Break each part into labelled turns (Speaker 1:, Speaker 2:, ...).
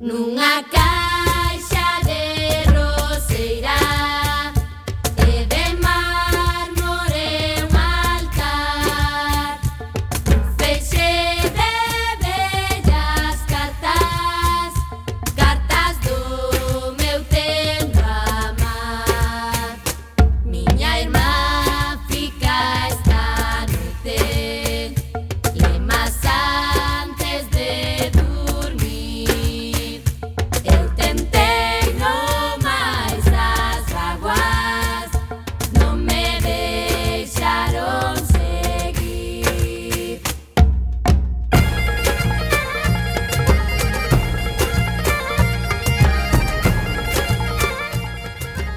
Speaker 1: nunca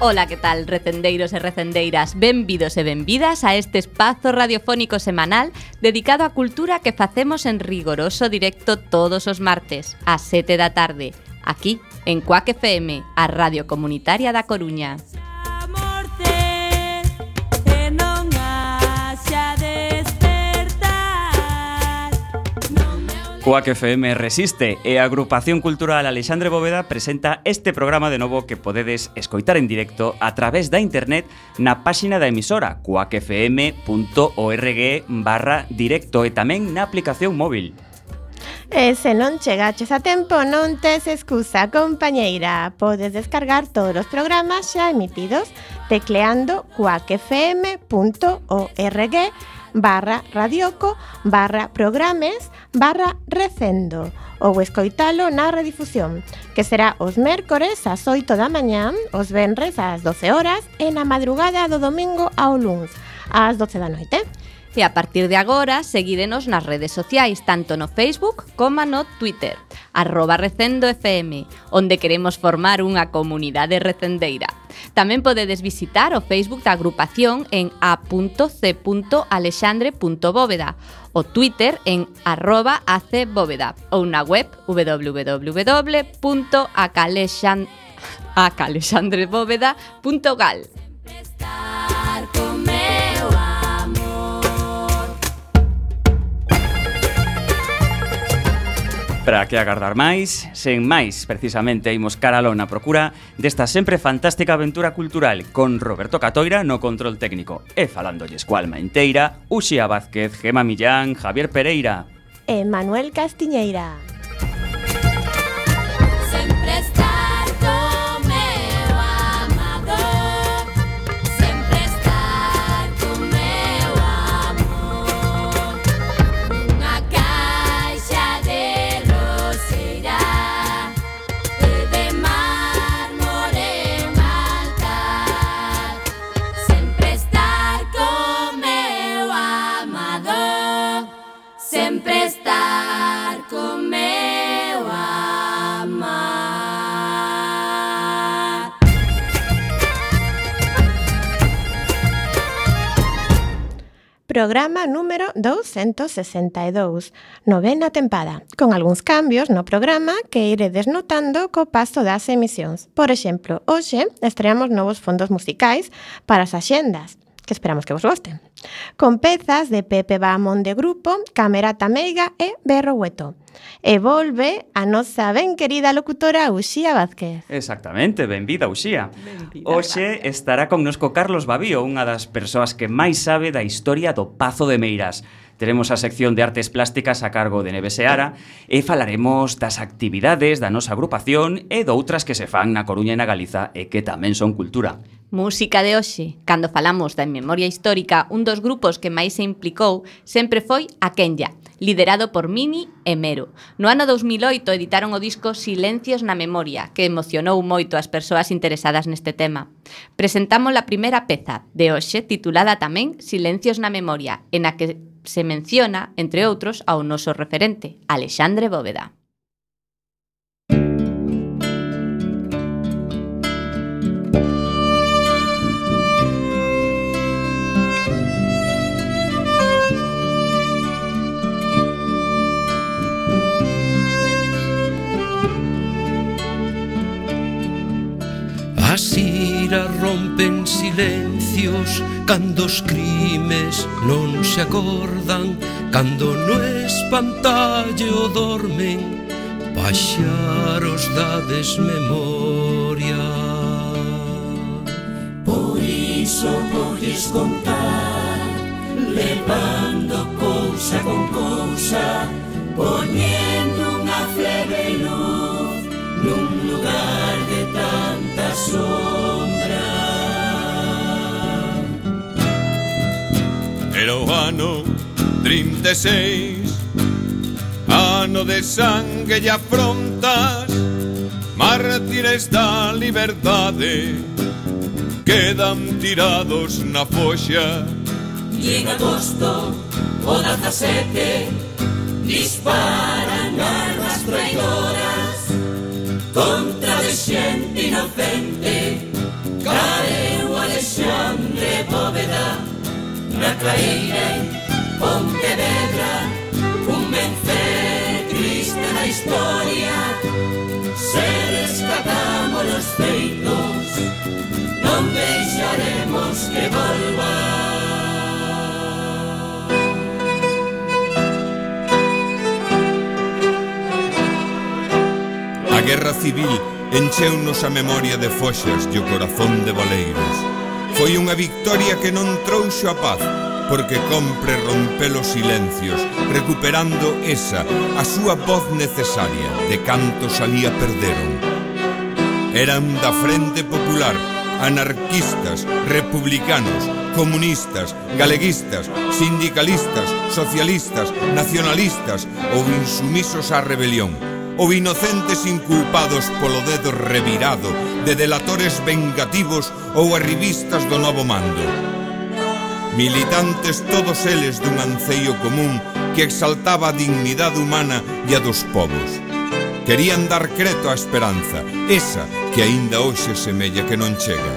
Speaker 2: Ola, que tal, recendeiros e recendeiras, benvidos e benvidas a este espazo radiofónico semanal dedicado á cultura que facemos en rigoroso directo todos os martes, a 7 da tarde, aquí, en Cuac FM, a Radio Comunitaria da Coruña.
Speaker 3: Coac FM resiste e a agrupación cultural Alexandre Bóveda presenta este programa de novo que podedes escoitar en directo a través da internet na páxina da emisora coacfm.org barra directo e tamén na aplicación móvil.
Speaker 4: E se non chegaches a tempo, non tes excusa, compañeira. Podes descargar todos os programas xa emitidos tecleando coacfm.org barra radioco barra programes barra recendo ou escoitalo na redifusión, que será os mércores ás 8 da mañá, os venres ás 12 horas e na madrugada do domingo ao luns ás 12 da noite.
Speaker 2: E a partir de agora, seguídenos nas redes sociais, tanto no Facebook como no Twitter arroba Recendo FM, onde queremos formar unha comunidade recendeira. Tamén podedes visitar o Facebook da agrupación en a.c.alexandre.bóveda, o Twitter en arroba acbóveda ou na web www.acalexandrebóveda.gal.
Speaker 3: Para que agardar máis, sen máis, precisamente, imos caralón a procura desta sempre fantástica aventura cultural con Roberto Catoira no control técnico e falándolles cualma inteira, Uxía Vázquez, Gema Millán, Javier Pereira
Speaker 4: e Manuel Castiñeira. programa número 262, novena tempada, con algúns cambios no programa que iredes notando co paso das emisións. Por exemplo, hoxe estreamos novos fondos musicais para as axendas, que esperamos que vos goste. Con pezas de Pepe Bamón de Grupo, Camerata Meiga e Berro Hueto. E volve a nosa ben querida locutora Uxía Vázquez.
Speaker 3: Exactamente, benvida Uxía. Benvida, Oxe estará connosco Carlos Babío, unha das persoas que máis sabe da historia do Pazo de Meiras. Teremos a sección de artes plásticas a cargo de Neve Seara e falaremos das actividades da nosa agrupación e doutras que se fan na Coruña e na Galiza e que tamén son cultura.
Speaker 2: Música de hoxe, cando falamos da memoria histórica, un dos grupos que máis se implicou sempre foi a Kenya, liderado por Mini e Mero. No ano 2008 editaron o disco Silencios na Memoria, que emocionou moito as persoas interesadas neste tema. Presentamos a primeira peza de hoxe, titulada tamén Silencios na Memoria, en a que se menciona, entre outros, ao noso referente, Alexandre Bóveda.
Speaker 5: Así rompen silencio silencios Cando os crimes non se acordan Cando no espantallo dormen Paxaros da desmemoria.
Speaker 6: Por iso podes contar Levando cousa con cousa Poñendo unha flebe luz
Speaker 7: ano 36 Ano de sangue e afrontas Mártires da liberdade. Quedan tirados na foxa.
Speaker 6: E en agosto o 17 Disparan armas traidoras. Contra de xente inocente Careu Alexandre Bóveda na traíra en Pontevedra un vencer triste na historia se rescatamos os feitos non deixaremos que volva
Speaker 7: A guerra civil encheunos a memoria de foxas e o corazón de baleiros Foi unha victoria que non trouxo a paz, porque compre romper os silencios, recuperando esa, a súa voz necesaria, de canto salía perderon. Eran da Frente Popular, anarquistas, republicanos, comunistas, galeguistas, sindicalistas, socialistas, nacionalistas ou insumisos á rebelión ou inocentes inculpados polo dedo revirado de delatores vengativos ou arribistas do novo mando. Militantes todos eles dun anceio común que exaltaba a dignidade humana e a dos povos. Querían dar creto á esperanza, esa que aínda hoxe semella que non chega.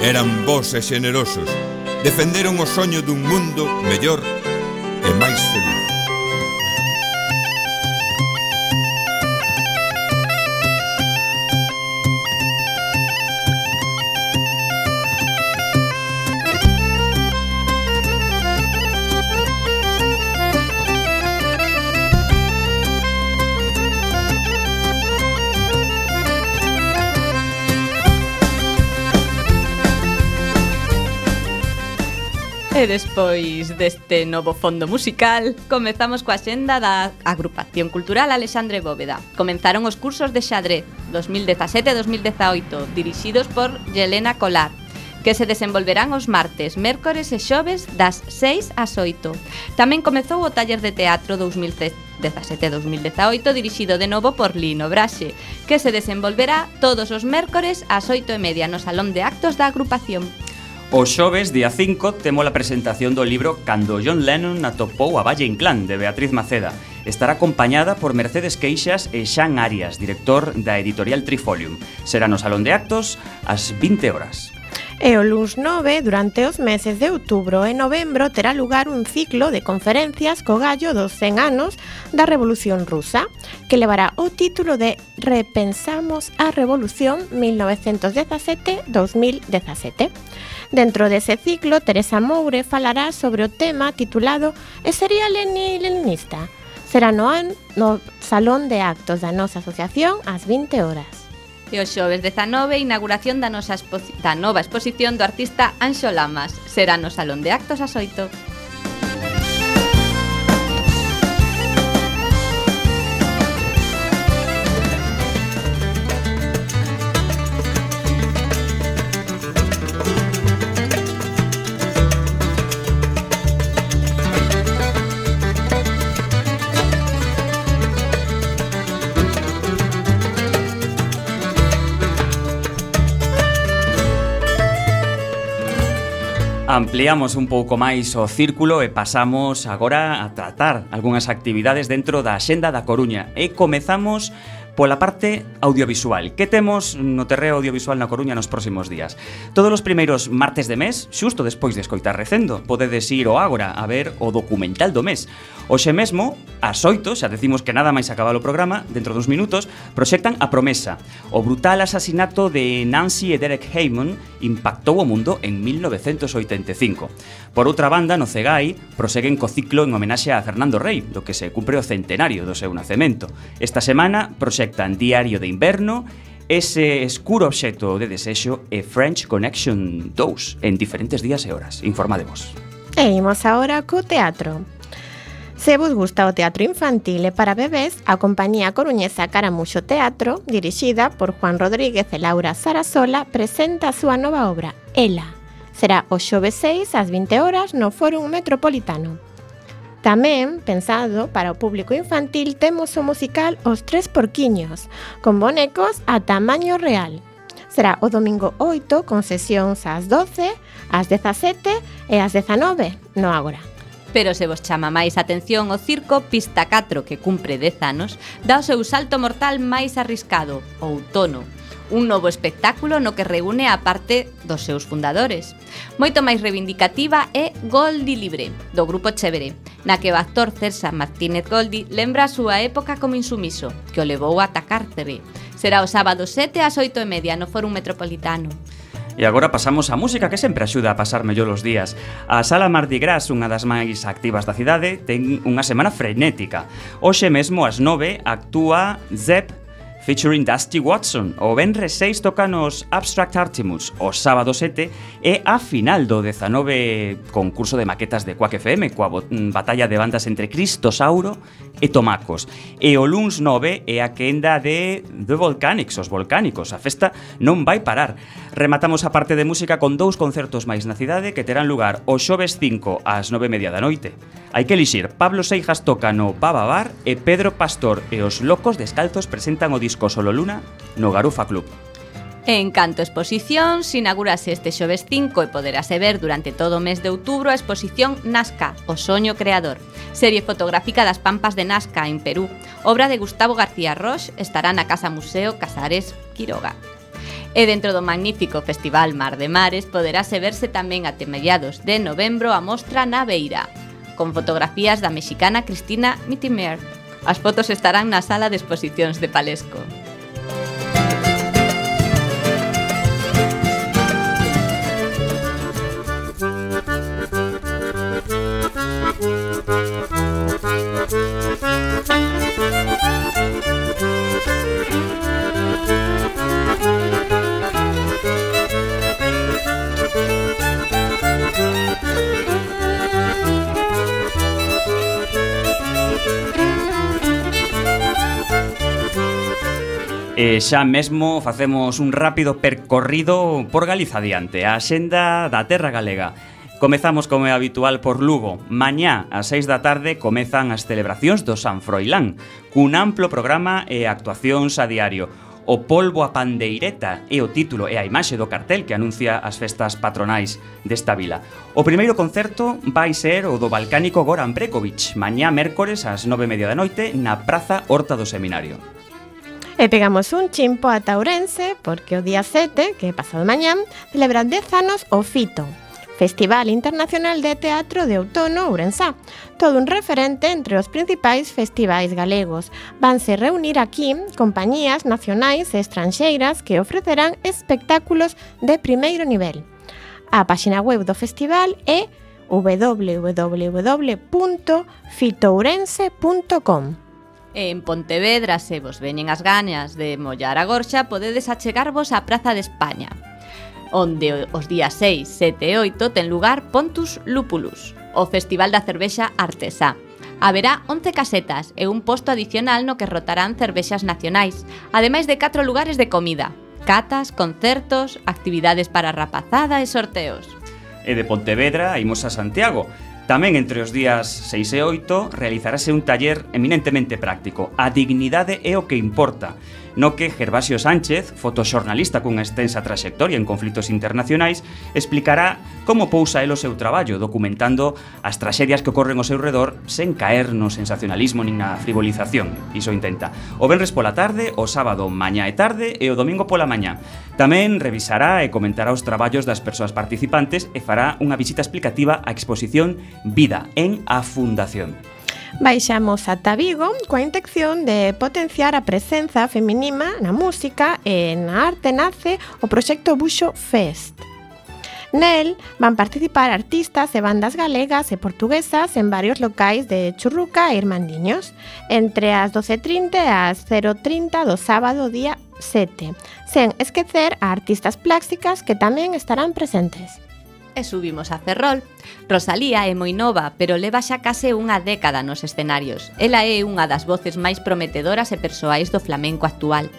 Speaker 7: Eran vos e xenerosos, defenderon o soño dun mundo mellor e máis feliz.
Speaker 2: E despois deste novo fondo musical, comezamos coa xenda da Agrupación Cultural Alexandre Bóveda. Comenzaron os cursos de xadrez 2017-2018, dirixidos por Yelena Colar, que se desenvolverán os martes, mércores e xoves das 6 ás 8. Tamén comezou o taller de teatro 2017-2018 dirixido de novo por Lino Braxe, que se desenvolverá todos os mércores ás 8 e media no Salón de Actos da Agrupación.
Speaker 3: O xoves, día 5, temos a presentación do libro Cando John Lennon atopou a Valle Inclán, de Beatriz Maceda. Estará acompañada por Mercedes Queixas e Xan Arias, director da editorial Trifolium. Será no Salón de Actos ás 20 horas.
Speaker 4: E o LUNS 9, durante os meses de outubro e novembro, terá lugar un ciclo de conferencias co gallo dos 100 anos da Revolución Rusa, que levará o título de Repensamos a Revolución 1917-2017. Dentro dese ciclo, Teresa Moure falará sobre o tema titulado E sería leninista? Será no, an, no Salón de Actos da nosa asociación ás 20 horas.
Speaker 2: E o xoves 19, inauguración da, nosa da nova exposición do artista Anxo Lamas. Será no Salón de Actos ás 8.
Speaker 3: Ampliamos un pouco máis o círculo e pasamos agora a tratar algunhas actividades dentro da Xenda da Coruña. E comezamos pola parte audiovisual. Que temos no terreo audiovisual na Coruña nos próximos días? Todos os primeiros martes de mes, xusto despois de escoitar recendo, podedes ir ao Ágora a ver o documental do mes. Hoxe mesmo, ás oito, xa decimos que nada máis acabalo o programa, dentro dos minutos, proxectan A Promesa. O brutal asasinato de Nancy e Derek Heyman impactou o mundo en 1985. Por outra banda, no Cegai, proseguen co ciclo en homenaxe a Fernando Rey, do que se cumpre o centenario do seu nacemento. Esta semana, proxectan proxectan Diario de Inverno, ese escuro obxecto de desexo e French Connection 2 en diferentes días e horas. Informademos.
Speaker 4: E imos agora co teatro. Se vos gusta o teatro infantil e para bebés, a compañía coruñesa Caramuxo Teatro, dirixida por Juan Rodríguez e Laura Sarasola, presenta a súa nova obra, Ela. Será o xove 6 ás 20 horas no Fórum Metropolitano. Tamén, pensado para o público infantil, temos o musical Os Tres Porquiños, con bonecos a tamaño real. Será o domingo 8 con sesións ás 12, ás 17 e ás 19 no Ágora.
Speaker 2: Pero se vos chama máis atención o circo Pista 4, que cumpre 10 anos, dá o seu salto mortal máis arriscado, o outono, un novo espectáculo no que reúne a parte dos seus fundadores. Moito máis reivindicativa é Goldi Libre, do grupo Chévere, na que o actor Celsa Martínez Goldi lembra a súa época como insumiso, que o levou a atacar TV. Será o sábado 7 ás 8 e media no Fórum Metropolitano.
Speaker 3: E agora pasamos á música que sempre axuda a pasar mellor os días. A Sala Mardi Gras, unha das máis activas da cidade, ten unha semana frenética. Hoxe mesmo ás 9 actúa Zep featuring Dusty Watson. O Benre 6 toca nos Abstract Artimus o sábado 7 e a final do 19 concurso de maquetas de Quack FM coa mm, batalla de bandas entre Cristosauro e Tomacos. E o luns 9 é a quenda de The Volcanics, os volcánicos. A festa non vai parar. Rematamos a parte de música con dous concertos máis na cidade que terán lugar o xoves 5 ás 9:30 da noite. Hai que elixir. Pablo Seijas toca no Baba Bar e Pedro Pastor e os Locos Descalzos presentan o disco co Solo Luna no Garufa Club.
Speaker 2: En canto a exposicións, inaugurase este xoves 5 e poderase ver durante todo o mes de outubro a exposición Nazca, o soño creador, serie fotográfica das pampas de Nazca en Perú, obra de Gustavo García Roche, estará na Casa Museo Casares Quiroga. E dentro do magnífico Festival Mar de Mares poderase verse tamén até mediados de novembro a mostra na Beira, con fotografías da mexicana Cristina Mitimer. As fotos estarán na sala de exposicións de Palesco.
Speaker 3: E xa mesmo facemos un rápido percorrido por Galiza adiante, a xenda da terra galega. Comezamos como é habitual por Lugo. Mañá ás 6 da tarde comezan as celebracións do San Froilán, cun amplo programa e actuacións a diario. O polvo a pandeireta é o título e a imaxe do cartel que anuncia as festas patronais desta vila. O primeiro concerto vai ser o do balcánico Goran Brekovic, mañá mércores ás 9:30 da noite na Praza Horta do Seminario.
Speaker 4: E pegamos un chimpo a Taurense porque o día 7, que é pasado mañán, celebra 10 anos o Fito, Festival Internacional de Teatro de Outono Ourensá, todo un referente entre os principais festivais galegos. Vanse reunir aquí compañías nacionais e estranxeiras que ofrecerán espectáculos de primeiro nivel. A páxina web do festival é www.fitourense.com.
Speaker 2: En Pontevedra, se vos veñen as gañas de mollar a gorxa, podedes achegarvos á Praza de España, onde os días 6, 7 e 8 ten lugar Pontus Lupulus, o Festival da Cervexa Artesá. Haberá 11 casetas e un posto adicional no que rotarán cervexas nacionais, ademais de 4 lugares de comida, catas, concertos, actividades para rapazada e sorteos.
Speaker 3: E de Pontevedra imos a Santiago, Tamén entre os días 6 e 8 realizarase un taller eminentemente práctico A dignidade é o que importa no que Gervasio Sánchez, fotoxornalista cunha extensa traxectoria en conflitos internacionais, explicará como pousa el o seu traballo, documentando as traxedias que ocorren ao seu redor sen caer no sensacionalismo nin na frivolización. Iso intenta. O venres pola tarde, o sábado mañá e tarde e o domingo pola mañá. Tamén revisará e comentará os traballos das persoas participantes e fará unha visita explicativa á exposición Vida en a Fundación.
Speaker 4: Baixamos ata Vigo coa intención de potenciar a presenza feminina na música e na arte nace o proxecto Buxo Fest. Nel van participar artistas e bandas galegas e portuguesas en varios locais de Churruca e Irmandiños, entre as 12.30 e as 0.30 do sábado día 7, sen esquecer a artistas plásticas que tamén estarán presentes
Speaker 2: e subimos a Ferrol. Rosalía é moi nova, pero leva xa case unha década nos escenarios. Ela é unha das voces máis prometedoras e persoais do flamenco actual.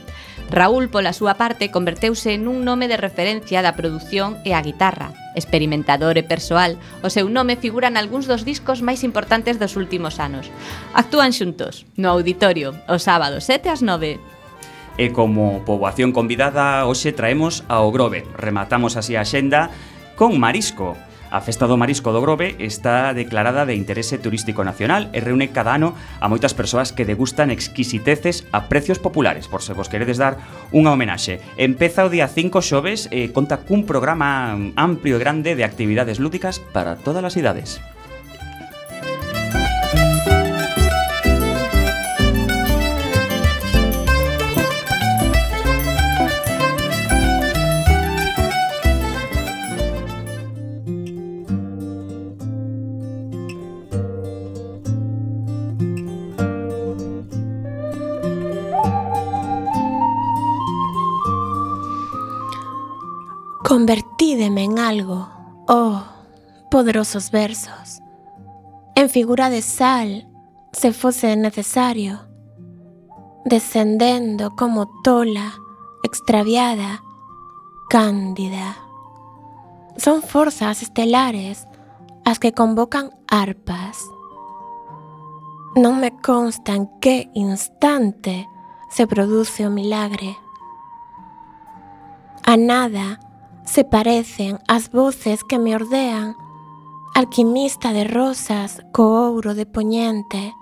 Speaker 2: Raúl, pola súa parte, converteuse nun nome de referencia da produción e a guitarra. Experimentador e persoal, o seu nome figura nalgúns dos discos máis importantes dos últimos anos. Actúan xuntos, no auditorio, o sábado 7 ás 9.
Speaker 3: E como poboación convidada, hoxe traemos ao Grove. Rematamos así a xenda con marisco. A Festa do Marisco do Grove está declarada de interese turístico nacional e reúne cada ano a moitas persoas que degustan exquisiteces a precios populares, por se vos queredes dar unha homenaxe. Empeza o día 5 xoves e conta cun programa amplio e grande de actividades lúdicas para todas as idades.
Speaker 4: Convertídeme en algo, oh, poderosos versos, en figura de sal, se fose necesario, descendendo como tola, extraviada, cándida. Son forzas estelares as que convocan arpas. Non me consta en que instante se produce o milagre. A nada se parecen as voces que me ordean, alquimista de rosas co ouro de poñente,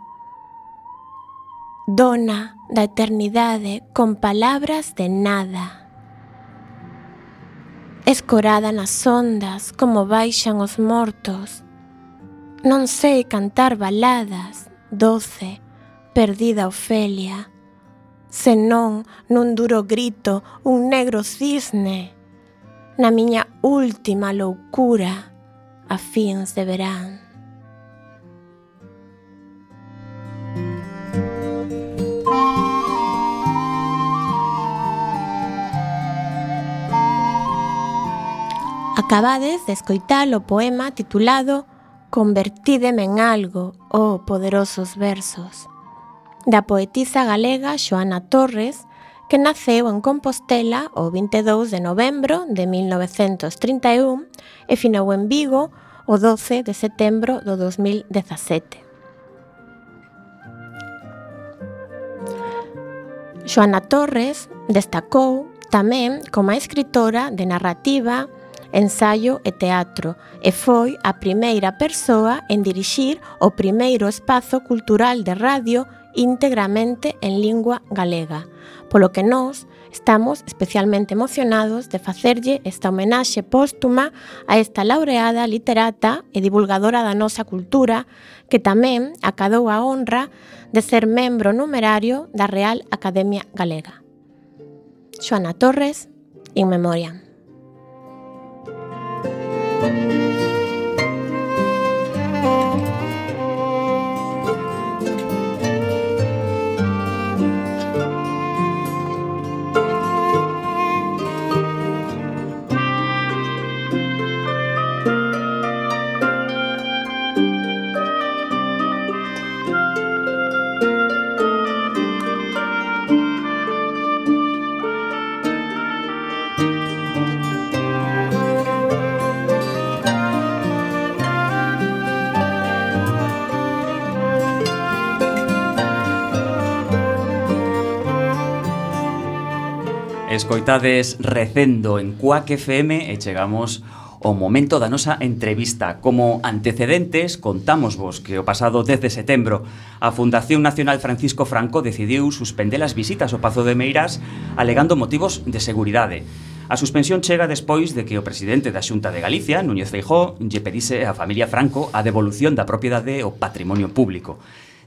Speaker 4: dona da eternidade con palabras de nada. Escorada nas ondas como baixan os mortos, non sei cantar baladas, doce, perdida Ofelia, senón nun duro grito un negro cisne na miña última loucura a fins de verán. Acabades de escoitar o poema titulado Convertídeme en algo, oh poderosos versos, da poetisa galega Xoana Torres, que naceu en Compostela o 22 de novembro de 1931 e finou en Vigo o 12 de setembro do 2017. Joana Torres destacou tamén como escritora de narrativa, ensaio e teatro e foi a primeira persoa en dirixir o primeiro espazo cultural de radio íntegramente en lingua galega – polo que nós estamos especialmente emocionados de facerlle esta homenaxe póstuma a esta laureada literata e divulgadora da nosa cultura que tamén acadou a honra de ser membro numerario da Real Academia Galega. Xoana Torres, In Memoriam.
Speaker 3: thank you Escoitades Recendo en Cuac FM e chegamos o momento da nosa entrevista. Como antecedentes, contamos vos que o pasado 10 de setembro a Fundación Nacional Francisco Franco decidiu suspender as visitas ao Pazo de Meirás alegando motivos de seguridade. A suspensión chega despois de que o presidente da Xunta de Galicia, Núñez Feijó, lle pedise á familia Franco a devolución da propiedade ao patrimonio público.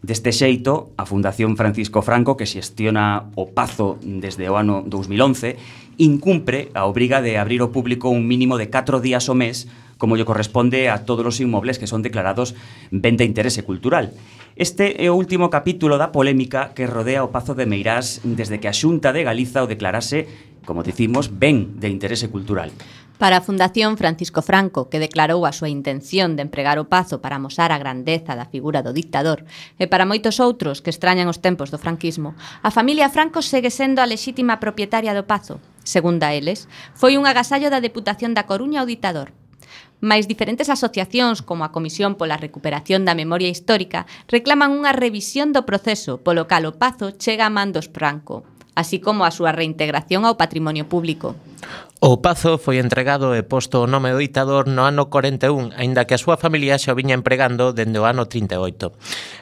Speaker 3: Deste xeito, a Fundación Francisco Franco, que xestiona o Pazo desde o ano 2011, incumpre a obriga de abrir ao público un mínimo de 4 días o mes como lle corresponde a todos os inmobles que son declarados ben de interese cultural. Este é o último capítulo da polémica que rodea o Pazo de Meirás desde que a Xunta de Galiza o declarase, como dicimos, ben de interese cultural.
Speaker 2: Para a Fundación Francisco Franco, que declarou a súa intención de empregar o pazo para amosar a grandeza da figura do dictador, e para moitos outros que extrañan os tempos do franquismo, a familia Franco segue sendo a lexítima propietaria do pazo. Segunda eles, foi un agasallo da Deputación da Coruña ao dictador. Mais diferentes asociacións, como a Comisión pola Recuperación da Memoria Histórica, reclaman unha revisión do proceso, polo cal o Pazo chega a mandos Franco, así como a súa reintegración ao patrimonio público.
Speaker 8: O pazo foi entregado e posto o nome do ditador no ano 41, aínda que a súa familia xa o viña empregando dende o ano 38.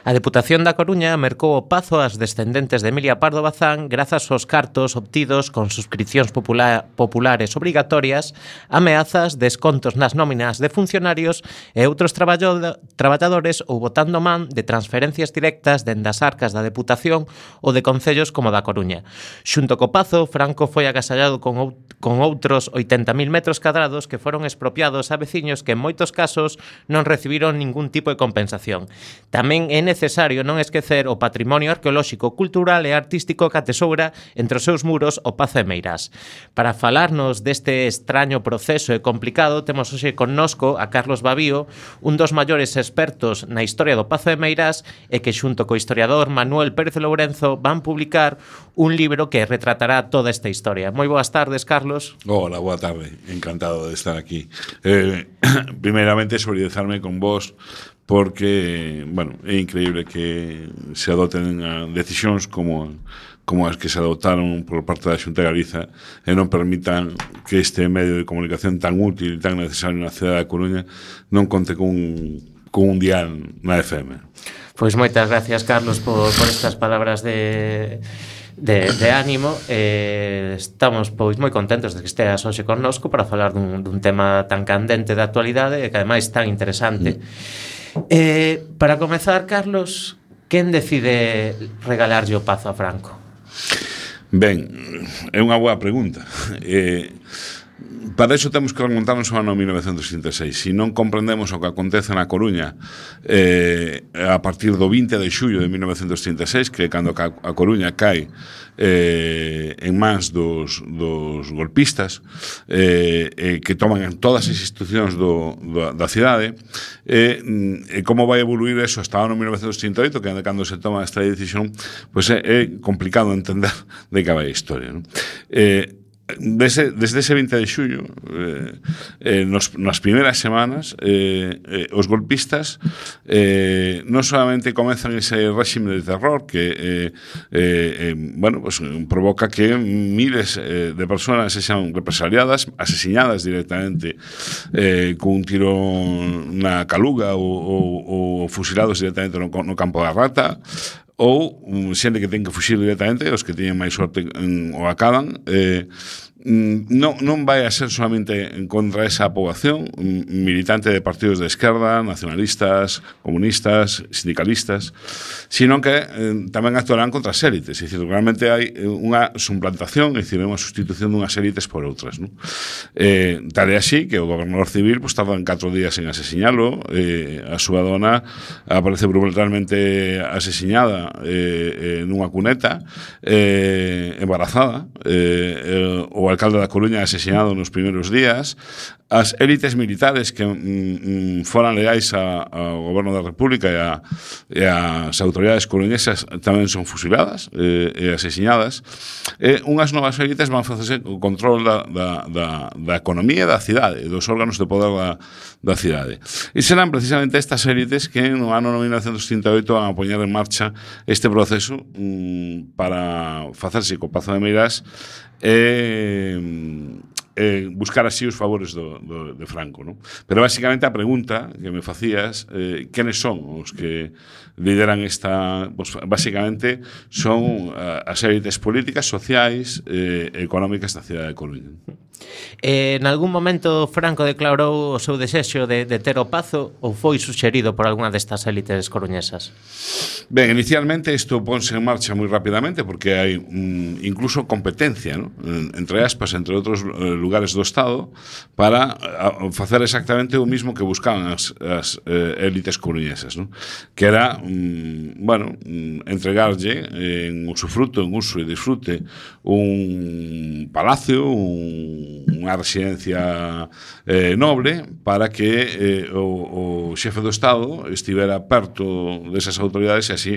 Speaker 8: A Deputación da Coruña mercou o pazo ás descendentes de Emilia Pardo Bazán grazas aos cartos obtidos con suscripcións popula populares obrigatorias, ameazas, descontos nas nóminas de funcionarios e outros traballadores ou votando man de transferencias directas dende as arcas da Deputación ou de concellos como da Coruña. Xunto co pazo, Franco foi agasallado con, con con outros 80.000 metros cadrados que foron expropiados a veciños que en moitos casos non recibiron ningún tipo de compensación. Tamén é necesario non esquecer o patrimonio arqueolóxico, cultural e artístico que atesoura entre os seus muros o Pazo de Meirás. Para falarnos deste extraño proceso e complicado, temos hoxe connosco a Carlos Babío, un dos maiores expertos na historia do Pazo de Meirás e que xunto co historiador Manuel Pérez Lourenzo van publicar un libro que retratará toda esta historia. Moi boas tardes, Carlos.
Speaker 9: Oh, hola, boa tarde, encantado de estar aquí. Eh, primeramente, solidarizarme con vos porque, bueno, é increíble que se adoten ah, decisións como como as que se adoptaron por parte da Xunta de Galiza e non permitan que este medio de comunicación tan útil e tan necesario na cidade da Coruña non conte cun, cun dial na FM.
Speaker 8: Pois moitas gracias, Carlos, por, por estas palabras de de, de ánimo eh, estamos pois moi contentos de que esteas hoxe connosco para falar dun, dun tema tan candente da actualidade e que ademais tan interesante. Mm. Eh, para comezar, Carlos, quen decide regalarlle o Pazo a Franco?
Speaker 9: Ben, é unha boa pregunta. Eh, para iso temos que remontarnos ao ano 1966. Se non comprendemos o que acontece na Coruña eh, a partir do 20 de xullo de 1936, que é cando a Coruña cai eh, en mans dos, dos golpistas, eh, eh, que toman todas as institucións do, do, da cidade, eh, e como vai evoluir eso hasta o ano 1938, que é cando se toma esta decisión, pois pues é, é complicado entender de que vai a historia. Non? Eh, Desde, desde ese 20 de xullo eh, eh, nos, nas primeiras semanas eh, eh, os golpistas eh, non solamente comenzan ese réxime de terror que eh, eh, eh, bueno, pues, provoca que miles eh, de personas se sean represaliadas, asesinadas directamente eh, cun tiro na caluga ou, ou, ou fusilados directamente no, no campo da rata ou xente que ten que fuxir directamente, os que teñen máis sorte en, o acaban, eh, Mm, non, non vai a ser solamente en contra esa poboación mm, militante de partidos de esquerda, nacionalistas, comunistas, sindicalistas, sino que eh, tamén actuarán contra as élites, é dicir, realmente hai eh, unha suplantación, é dicir, unha sustitución dunhas élites por outras, non? Eh, tal é así que o gobernador civil pues, tardan 4 días en asesinalo, eh, a súa dona aparece brutalmente asesinada eh, eh, nunha cuneta, eh, embarazada, eh, eh, o alcalde da Coruña asesinado nos primeiros días, as élites militares que mm, mm, foran leais a, ao goberno da República e, a, e as autoridades coruñesas tamén son fusiladas eh, e asesinadas, e unhas novas élites van facerse o control da, da, da, da economía da cidade, dos órganos de poder da, da cidade. E serán precisamente estas élites que no ano 1938 van a poñer en marcha este proceso mm, para facerse co Pazo de Meirás e mm, eh, buscar así os favores do, do, de Franco. Non? Pero basicamente a pregunta que me facías, eh, quenes son os que lideran esta, pues, basicamente son eh, uh, as élites políticas, sociais e eh, económicas da cidade de Coruña.
Speaker 8: Eh, en algún momento Franco declarou o seu desexo de, de ter o pazo ou foi suxerido por algunha destas élites coruñesas?
Speaker 9: Ben, inicialmente isto ponse en marcha moi rapidamente porque hai mm, incluso competencia ¿no? entre aspas, entre outros eh, lugares do Estado para eh, a, facer exactamente o mismo que buscaban as, as eh, élites coruñesas, ¿no? que era mm, bueno, mm, entregarlle en usufruto, en uso e disfrute un palacio, un, unha residencia eh, noble para que eh, o, o xefe do Estado estivera perto desas autoridades e así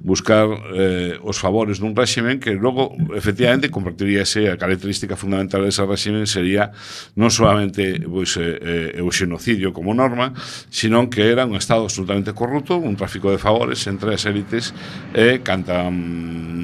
Speaker 9: buscar eh, os favores dun réximen que logo efectivamente convertiríase a característica fundamental dese réximen sería non solamente pois, eh, eh, o xenocidio como norma, sino que era un Estado absolutamente corrupto, un tráfico de favores favores entre as élites e canta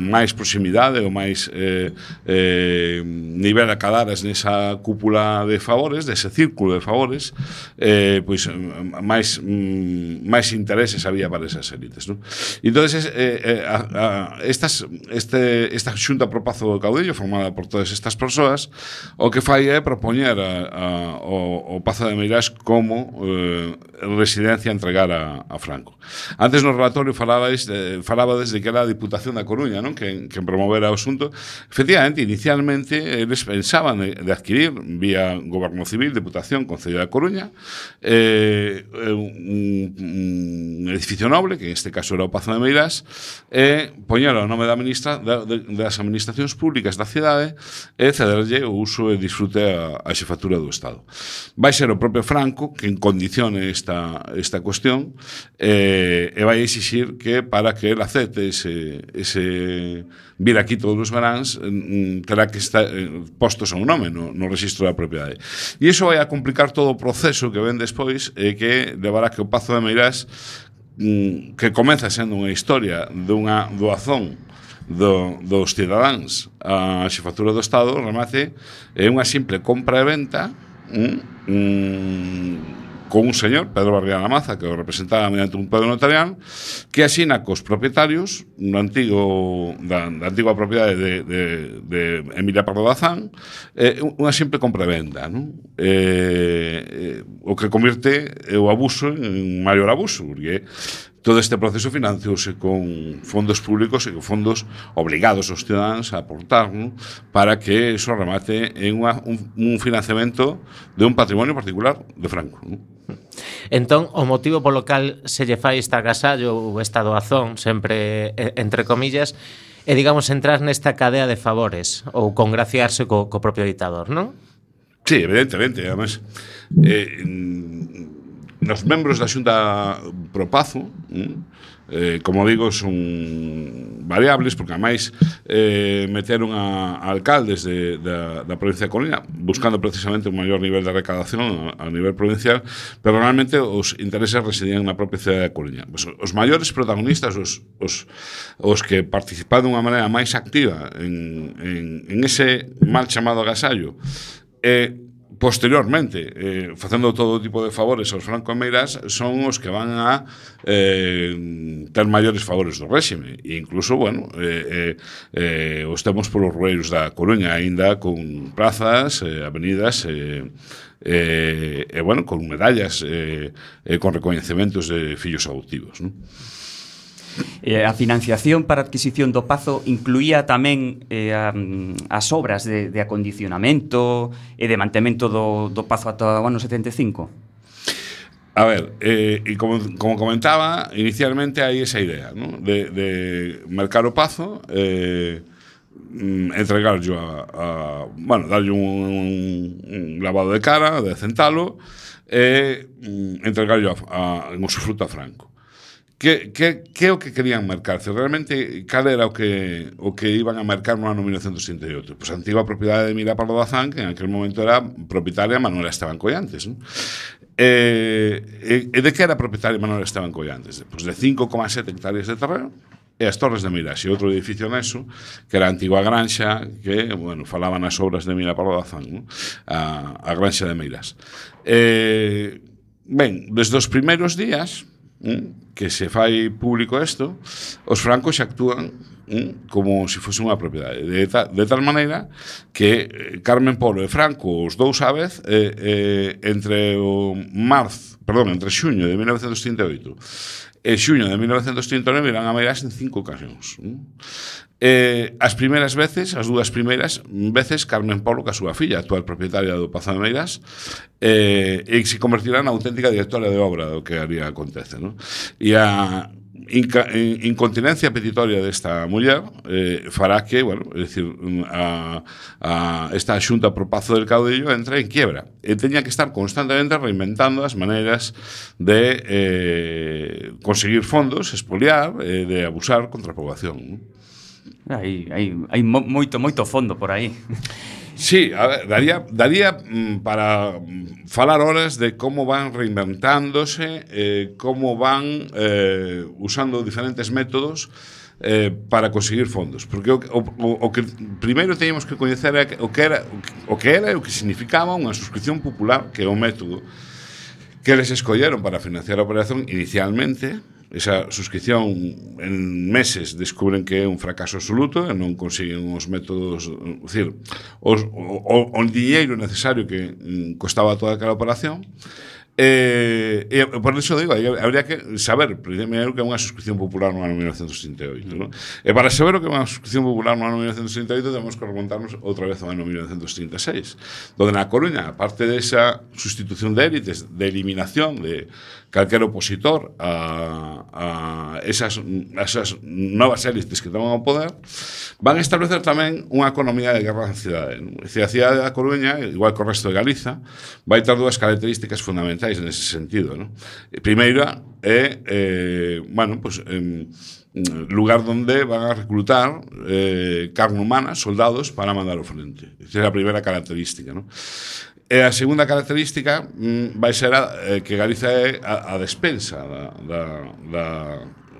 Speaker 9: máis proximidade ou máis eh, eh, nivel acadaras nesa cúpula de favores, dese círculo de favores, eh, pois mm, máis mm, máis intereses había para esas élites, non? Entón, eh, eh, a, a, estas este esta xunta pro pazo do caudillo formada por todas estas persoas, o que fai é propoñer a, a, o, o Pazo de Meirás como eh, residencia a entregar a, a Franco. Antes non no relatorio falabais, eh, falabades de que era a Diputación da Coruña, non? Que, que promovera o asunto. Efectivamente, inicialmente, eles pensaban de, de adquirir vía Goberno Civil, Diputación, Concello da Coruña, eh, un, un edificio noble, que en este caso era o Pazo de Meirás, e eh, poñer o nome da ministra, da, de, das administracións públicas da cidade e cederlle o uso e disfrute a, a xefatura do Estado. Vai ser o propio Franco que condicione esta, esta cuestión eh, e vai vai exixir que para que el acepte ese, ese vir aquí todos os veráns terá que estar eh, postos a un nome no, no registro da propiedade. E iso vai a complicar todo o proceso que ven despois e que levará que o Pazo de Meirás mm, que comeza sendo unha historia dunha doazón do, dos cidadáns a xefatura do Estado remate é unha simple compra e venta mm, mm, con un señor, Pedro Barriana Maza, que o representaba mediante un poder notarial, que asina cos propietarios no antigo, da, da antigua propiedade de, de, de Emilia Pardo Bazán, eh, unha simple compravenda, non? Eh, eh, o que convierte o abuso en maior abuso, porque Todo este proceso financiouse con fondos públicos e con fondos obligados aos cidadáns a aportar ¿no? para que iso remate en unha, un, un financiamento de un patrimonio particular de Franco. Non?
Speaker 8: Entón, o motivo polo cal se lle fai esta agasallo ou esta doazón, sempre entre comillas, e digamos entrar nesta cadea de favores ou congraciarse co, co propio ditador, non?
Speaker 9: Sí, evidentemente, además eh, nos membros da Xunta pro Pazo, mm, eh, como digo, son variables, porque amais eh, meteron a, a alcaldes de, da, da provincia de Coruña buscando precisamente un maior nivel de recadación a, a nivel provincial, pero realmente os intereses residían na propia cidade de Coruña. Pues, os maiores protagonistas, os, os, os que participaron de unha maneira máis activa en, en, en ese mal chamado agasallo, eh, posteriormente, eh, facendo todo tipo de favores aos franco-meiras, son os que van a eh, ter maiores favores do réxime. E incluso, bueno, eh, eh, eh, os temos polos rueiros da Coruña, aínda con plazas, eh, avenidas, eh, eh, e, bueno, con medallas, eh, eh, con recoñecementos de fillos adoptivos. Non?
Speaker 3: Eh, a financiación para a adquisición do Pazo incluía tamén eh, a, as obras de, de acondicionamento e de mantemento do, do Pazo ata o ano 75?
Speaker 9: A ver, eh, y como, como, comentaba, inicialmente hay esa idea, ¿no? De, de marcar o pazo, eh, mm, entregar yo a, a, Bueno, darle un, un, lavado de cara, de centalo, mm, eh, entregar yo a, a, en usufruto a Franco. Que, que, que é o que querían marcarse? Realmente, cal era o que, o que iban a marcar no ano 1968? Pois a antiga propiedade de Mira Pardo Bazán, que en aquel momento era propietaria Manuela Esteban Collantes. Non? E, eh, e, e de que era propietaria Manuela Esteban Collantes? Pois de 5,7 hectáreas de terreno, e as Torres de Miras e outro edificio neso, que era a antigua granxa, que, bueno, falaban as obras de Mira Pardo Bazán, ¿no? A, a granxa de Miras. Eh, ben, desde os primeiros días, non? que se fai público isto, os francos actúan mm, como se fose unha propiedade. De, ta, de tal maneira que eh, Carmen Polo e Franco, os dous á vez, eh, eh, entre o marzo, perdón, entre xuño de 1938 e xuño de 1939 irán a Meirás en cinco ocasións. Mm. Eh, as primeiras veces, as dúas primeiras veces, Carmen Polo, que a súa filla, actual propietaria do Pazo de Meiras, eh, e se convertirá na auténtica directora de obra do que haría acontece. No? E a inca, incontinencia petitoria desta muller eh, fará que, bueno, é dicir, a, a esta xunta pro Pazo del Caudillo entre en quiebra e teña que estar constantemente reinventando as maneiras de eh, conseguir fondos, espoliar, eh, de abusar contra a poboación. Non?
Speaker 3: Hai, hai, hai moito, moito fondo por aí.
Speaker 9: Sí, a ver, daría, daría mm, para mm, falar horas de como van reinventándose, eh, como van eh, usando diferentes métodos eh, para conseguir fondos. Porque o, o, o que primeiro teníamos que coñecer é o que era o que era e o que significaba unha suscripción popular, que é o método que eles escolleron para financiar a operación inicialmente, esa suscripción en meses descubren que é un fracaso absoluto e non consiguen os métodos, decir, os, o, o, o dinheiro necesario que mm, costaba toda aquela operación Eh, e por iso digo, habría que saber primeiro que é unha suscripción popular no ano 1968, ¿no? E para saber o que é unha suscripción popular no ano 1968 temos que remontarnos outra vez ao ano 1936, donde na Coruña, aparte desa sustitución de élites, de eliminación de calquer opositor a, a, esas, a esas novas élites que toman o poder, van a establecer tamén unha economía de guerra na cidade. Se a cidade da Coruña, igual que o resto de Galiza, vai ter dúas características fundamentais nese sentido. ¿no? Eh, primeira é, eh, bueno, pues, eh, lugar donde van a reclutar eh, carne humana, soldados, para mandar ao frente. Esa é a primeira característica. ¿no? E a segunda característica mm, vai ser a, eh, que Galiza é a, a despensa da, da, da,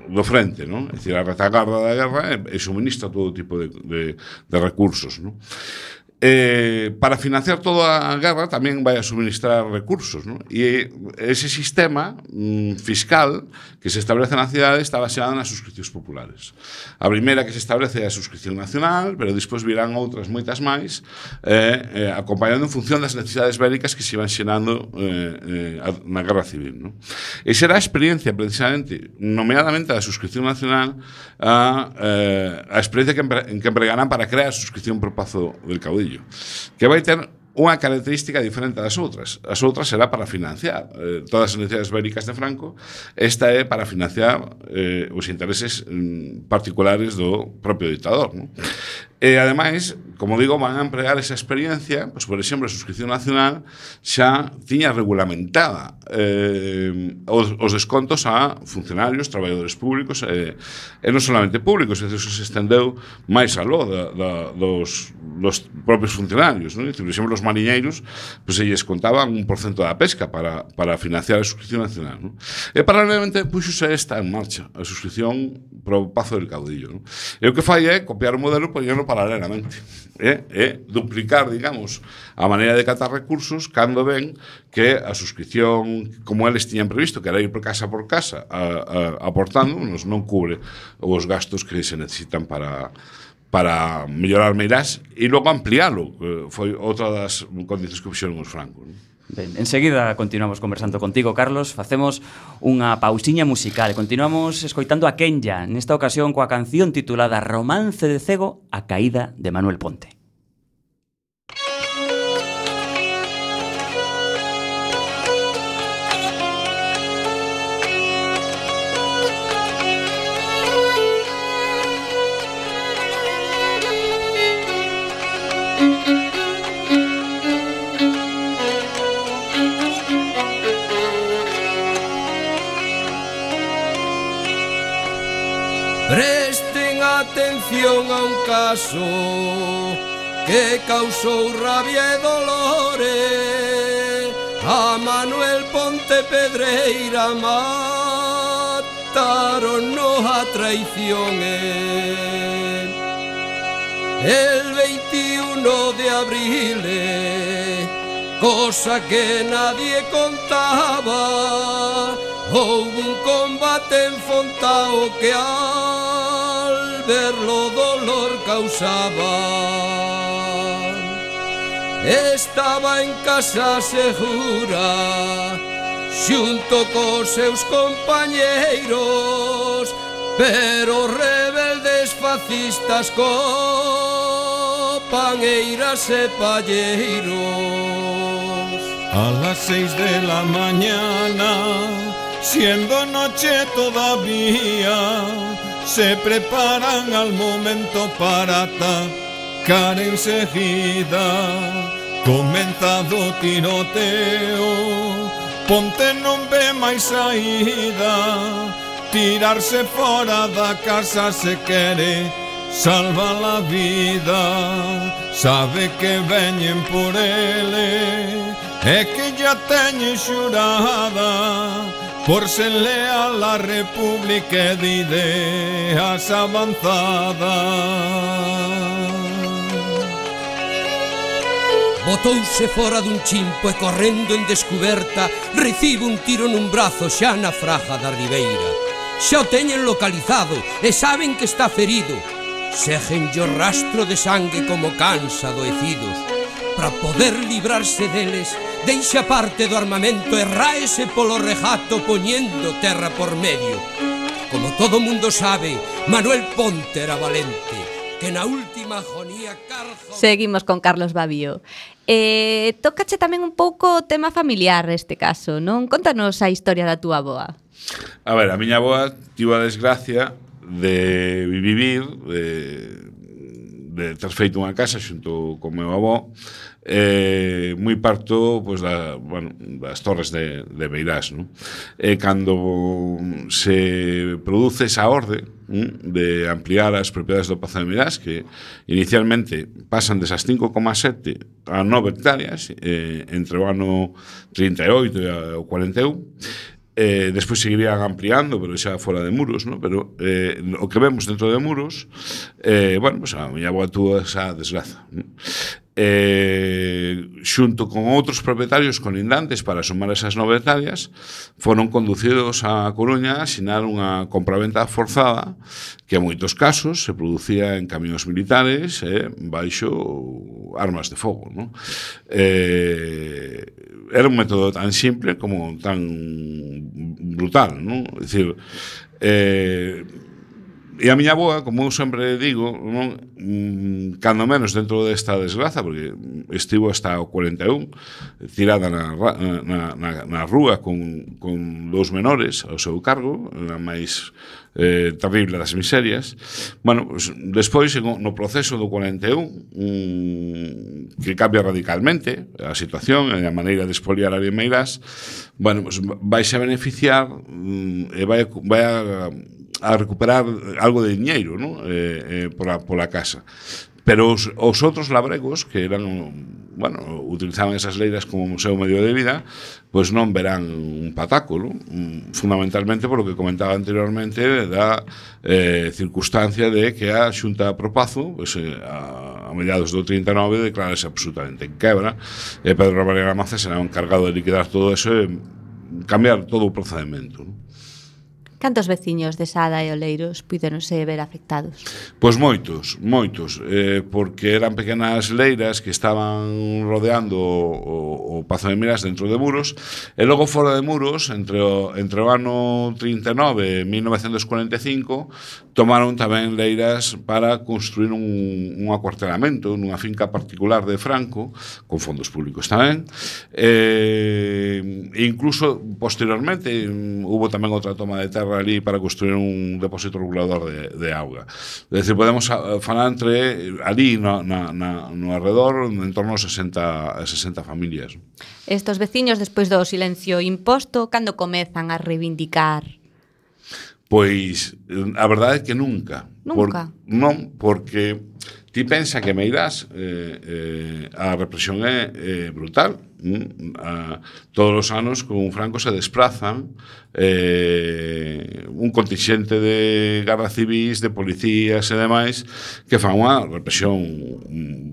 Speaker 9: do frente, non? É dicir, a retagarda da guerra e, e suministra todo tipo de, de, de recursos, non? Eh, para financiar toda a guerra tamén vai a suministrar recursos non? e ese sistema mm, fiscal que se establece na cidade está baseado nas suscripcións populares a primeira que se establece é a suscripción nacional pero despois virán outras moitas máis eh, eh, acompañando en función das necesidades bélicas que se iban xenando eh, eh, na guerra civil non? e será a experiencia precisamente nomeadamente da suscripción nacional a, eh, a experiencia que, empre, en que empregarán para crear a suscripción por pazo del caudillo Concello, que vai ter unha característica diferente das outras. As outras será para financiar eh, todas as necesidades bélicas de Franco, esta é para financiar eh, os intereses mm, particulares do propio dictador. Non? E ademais, como digo, van a empregar esa experiencia, pois, por exemplo, a suscripción nacional xa tiña regulamentada eh, os, os descontos a funcionarios, traballadores públicos, eh, e non solamente públicos, e se estendeu máis aló da, da, dos, dos propios funcionarios. Non? E, por exemplo, os mariñeiros pois, se lles contaban un porcento da pesca para, para financiar a suscripción nacional. Non? E paralelamente, pois, puxose esta en marcha, a suscripción pro Pazo del Caudillo. Non? E o que fai é copiar o modelo, poñerlo paralelamente. É, é duplicar, digamos, a maneira de catar recursos cando ven que a suscripción, como eles tiñan previsto, que era ir por casa por casa a, a, aportándonos, non cubre os gastos que se necesitan para para mellorar Meirás e logo ampliálo. Eh, foi outra das condicións que fixeron os francos. Non?
Speaker 3: Ben, enseguida continuamos conversando contigo, Carlos. Facemos unha pausiña musical. Continuamos escoitando a Kenya, nesta ocasión coa canción titulada Romance de Cego, a caída de Manuel Ponte.
Speaker 10: Presten atención a un caso que causou rabia e dolores. A Manuel Ponte Pedreira mataron no a traición eh. el 21 de abril eh, cosa que nadie contaba. Houve un combate en Fontao que al verlo dolor causaba. Estaba en casa segura Xunto cos seus compañeiros Pero rebeldes fascistas co paneiras e palleiros.
Speaker 11: A las seis de la mañana siendo noche todavía, se preparan al momento para atacar enseguida. Comenzado tiroteo, ponte nombre máis saída, tirarse fora da casa se quere, salva la vida, sabe que veñen por ele, e eh, que ya teñen xurada, por ser leal a república de ideas avanzadas.
Speaker 10: Botouse fora dun chimpo e correndo en descuberta Recibe un tiro nun brazo xa na fraja da Ribeira. Xa o teñen localizado e saben que está ferido. Seguenlle o rastro de sangue como cansa doecidos Para poder librarse deles deixa parte do armamento e raese polo rejato poñendo terra por medio. Como todo mundo sabe, Manuel Ponte era valente, que na última agonía carzo...
Speaker 2: Seguimos con Carlos Babío. Eh, tócache tamén un pouco o tema familiar neste caso, non? Contanos a historia da túa boa.
Speaker 9: A ver, a miña boa tivo a desgracia de vivir eh, de ter feito unha casa xunto co meu avó eh, moi parto pois, da, bueno, das torres de, de Beirás non? e cando se produce esa orde mm, de ampliar as propiedades do Pazo de Beirás que inicialmente pasan desas 5,7 a 9 hectáreas eh, entre o ano 38 e o 41 Eh, despois seguirían ampliando, pero xa fora de muros, ¿no? pero eh, o que vemos dentro de muros, eh, bueno, pues, a miña boa túa esa desgraza. ¿no? eh, xunto con outros propietarios colindantes para sumar esas nove hectáreas, foron conducidos a Coruña a xinar unha compraventa forzada que en moitos casos se producía en camións militares eh, baixo armas de fogo. No? Eh, era un método tan simple como tan brutal. No? É dicir, eh, E a miña aboa, como eu sempre digo, non, mm, cando menos dentro desta desgraza, porque estivo hasta o 41, tirada na, na, na, na rúa con, con dous menores ao seu cargo, na máis eh, terrible das miserias. Bueno, pues, despois, no proceso do 41, um, mm, que cambia radicalmente a situación, a maneira de expoliar a Bienmeirás, bueno, pues, vais a beneficiar um, e vai, vai a a recuperar algo de diñeiro ¿no? eh, eh, pola, pola casa pero os, os outros labregos que eran bueno, utilizaban esas leiras como seu medio de vida, pois non verán un patáculo, mm, fundamentalmente polo que comentaba anteriormente da eh, circunstancia de que a Xunta Propazo pois, eh, a, a mediados do 39 declarase absolutamente en quebra e Pedro María Maza será encargado de liquidar todo eso e cambiar todo o procedimento. Non?
Speaker 2: Cantos veciños de Sada e Oleiros puideronse ver afectados?
Speaker 9: Pois moitos, moitos, eh, porque eran pequenas leiras que estaban rodeando o, o, o Pazo de Miras dentro de Muros, e logo fora de Muros, entre o, entre o ano 39 e 1945, tomaron tamén leiras para construir un, un acuartelamento nunha finca particular de Franco, con fondos públicos tamén, eh, e incluso posteriormente mm, hubo tamén outra toma de terra ali para construir un depósito regulador de, de auga. É dicir, podemos eh, falar entre eh, ali no, na, na, no arredor en torno a 60, a 60 familias.
Speaker 2: Estos veciños, despois do silencio imposto, cando comezan a reivindicar
Speaker 9: Pois eh, a verdade é que nunca.
Speaker 2: Nunca.
Speaker 9: Por, non, porque ti pensa que Meirás eh, eh, a represión é, é brutal Mm, a, todos os anos con Franco se desplazan eh, un contingente de garda civis, de policías e demais que fan unha represión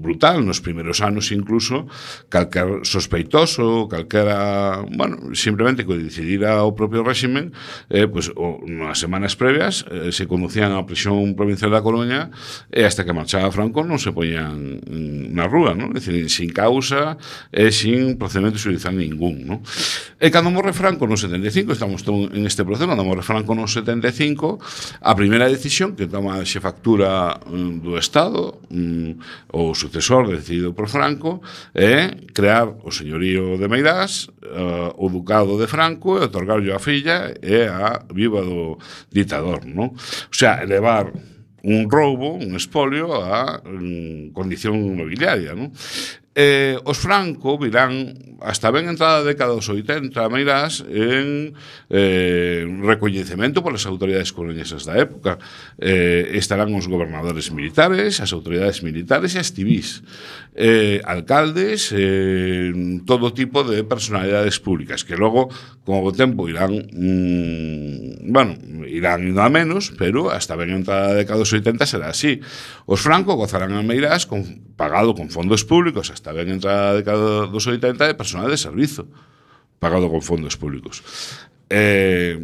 Speaker 9: brutal nos primeiros anos incluso calquer sospeitoso, calquera bueno, simplemente que decidira o propio réximen eh, pues, o, nas semanas previas eh, se conducían á prisión provincial da Coruña e hasta que marchaba Franco non se poñían mm, na rúa, non? Decir, sin causa e sin procedimento xudizal ningún. Non? E cando morre Franco no 75, estamos en este proceso, cando morre Franco no 75, a primeira decisión que toma a xefactura mm, do Estado, mm, o sucesor decidido por Franco, é crear o señorío de Meirás, eh, o ducado de Franco e otorgarlo a filla e a viva do ditador. Non? O sea, elevar un roubo, un espolio a mm, condición nobiliaria, non? Eh, os Franco virán hasta ben entrada da década dos 80 a Meirás en eh, recoñecemento polas autoridades coloñesas da época. Eh, estarán os gobernadores militares, as autoridades militares e as civis eh, alcaldes, eh, todo tipo de personalidades públicas, que logo, con o tempo, irán, mm, bueno, irán indo a menos, pero hasta ben entrada da década dos 80 será así. Os Franco gozarán a Meirás con, pagado con fondos públicos hasta ben entrada da década dos 80 de personal de servizo, pagado con fondos públicos. Eh,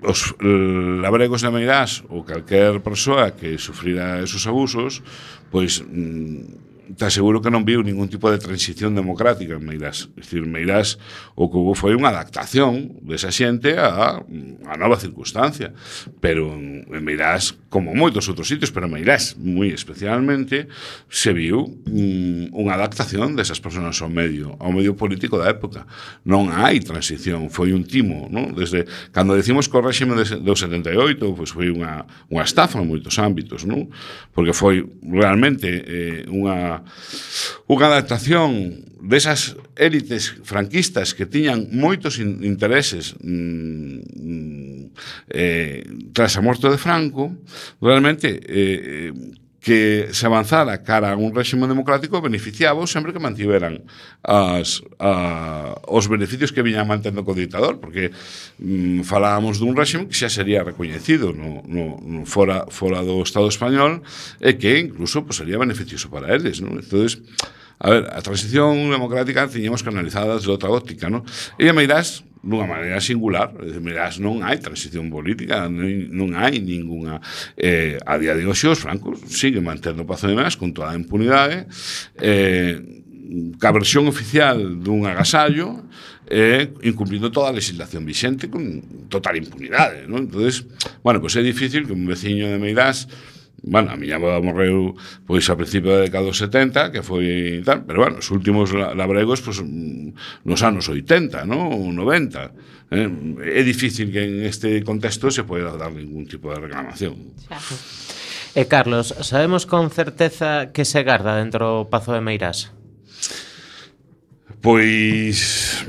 Speaker 9: os labregos de Meirás ou calquer persoa que sufrira esos abusos, pois mm, te aseguro que non viu ningún tipo de transición democrática en Meirás. Es dicir, Meirás o que houve foi unha adaptación desa xente a, a nova circunstancia. Pero en Meirás, como moitos outros sitios, pero en Meirás moi especialmente, se viu mm, unha adaptación desas persoas ao medio, ao medio político da época. Non hai transición, foi un timo, non? Desde cando decimos que o réxime do 78 pois foi unha, unha estafa en moitos ámbitos, non? Porque foi realmente eh, unha unha adaptación desas élites franquistas que tiñan moitos intereses mm, mm, eh, tras a morte de Franco, realmente eh, que se avanzara cara a un réximo democrático beneficiaba sempre que mantiveran as, a, os beneficios que viñan mantendo co dictador, porque mm, falábamos dun réximo que xa sería recoñecido no, no, no fora, fora do Estado español e que incluso pues, sería beneficioso para eles. Non? Entonces, A ver, a transición democrática tiñemos canalizada desde outra óptica, non? E a Meirás dunha maneira singular, mirás, non hai transición política, non, non hai ningunha eh, a día de hoxe os francos siguen mantendo Pazo de Menas con toda a impunidade eh, ca versión oficial dun agasallo eh, incumplindo toda a legislación vixente con total impunidade, non? Entonces, bueno, pois pues é difícil que un veciño de Meirás bueno, a miña avó morreu pois a principio da década dos 70, que foi tal, pero bueno, os últimos labregos pois, mm, nos anos 80, no? 90. Eh? É difícil que en este contexto se poida dar ningún tipo de reclamación. Claro.
Speaker 8: E eh, Carlos, sabemos con certeza que se garda dentro do Pazo de Meirás?
Speaker 9: Pois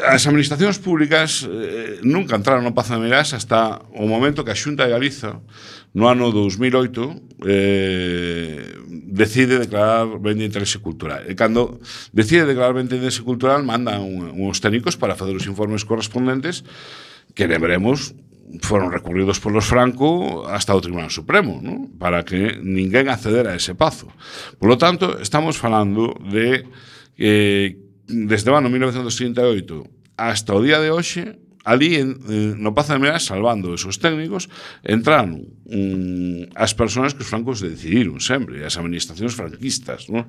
Speaker 9: as administracións públicas eh, nunca entraron no Pazo de Meirás hasta o momento que a Xunta de Galiza no ano 2008 eh, decide declarar ben de interese cultural. E cando decide declarar ben de interese cultural, manda un, uns técnicos para fazer os informes correspondentes que lembremos foron recurridos polos Franco hasta o Tribunal Supremo, ¿no? para que ninguén accedera a ese pazo. Por lo tanto, estamos falando de eh, desde o ano 1938 hasta o día de hoxe, ali en, eh, no Pazo de Meirás, salvando esos técnicos, entraron mm, as persoas que os francos decidiron sempre, as administracións franquistas, non?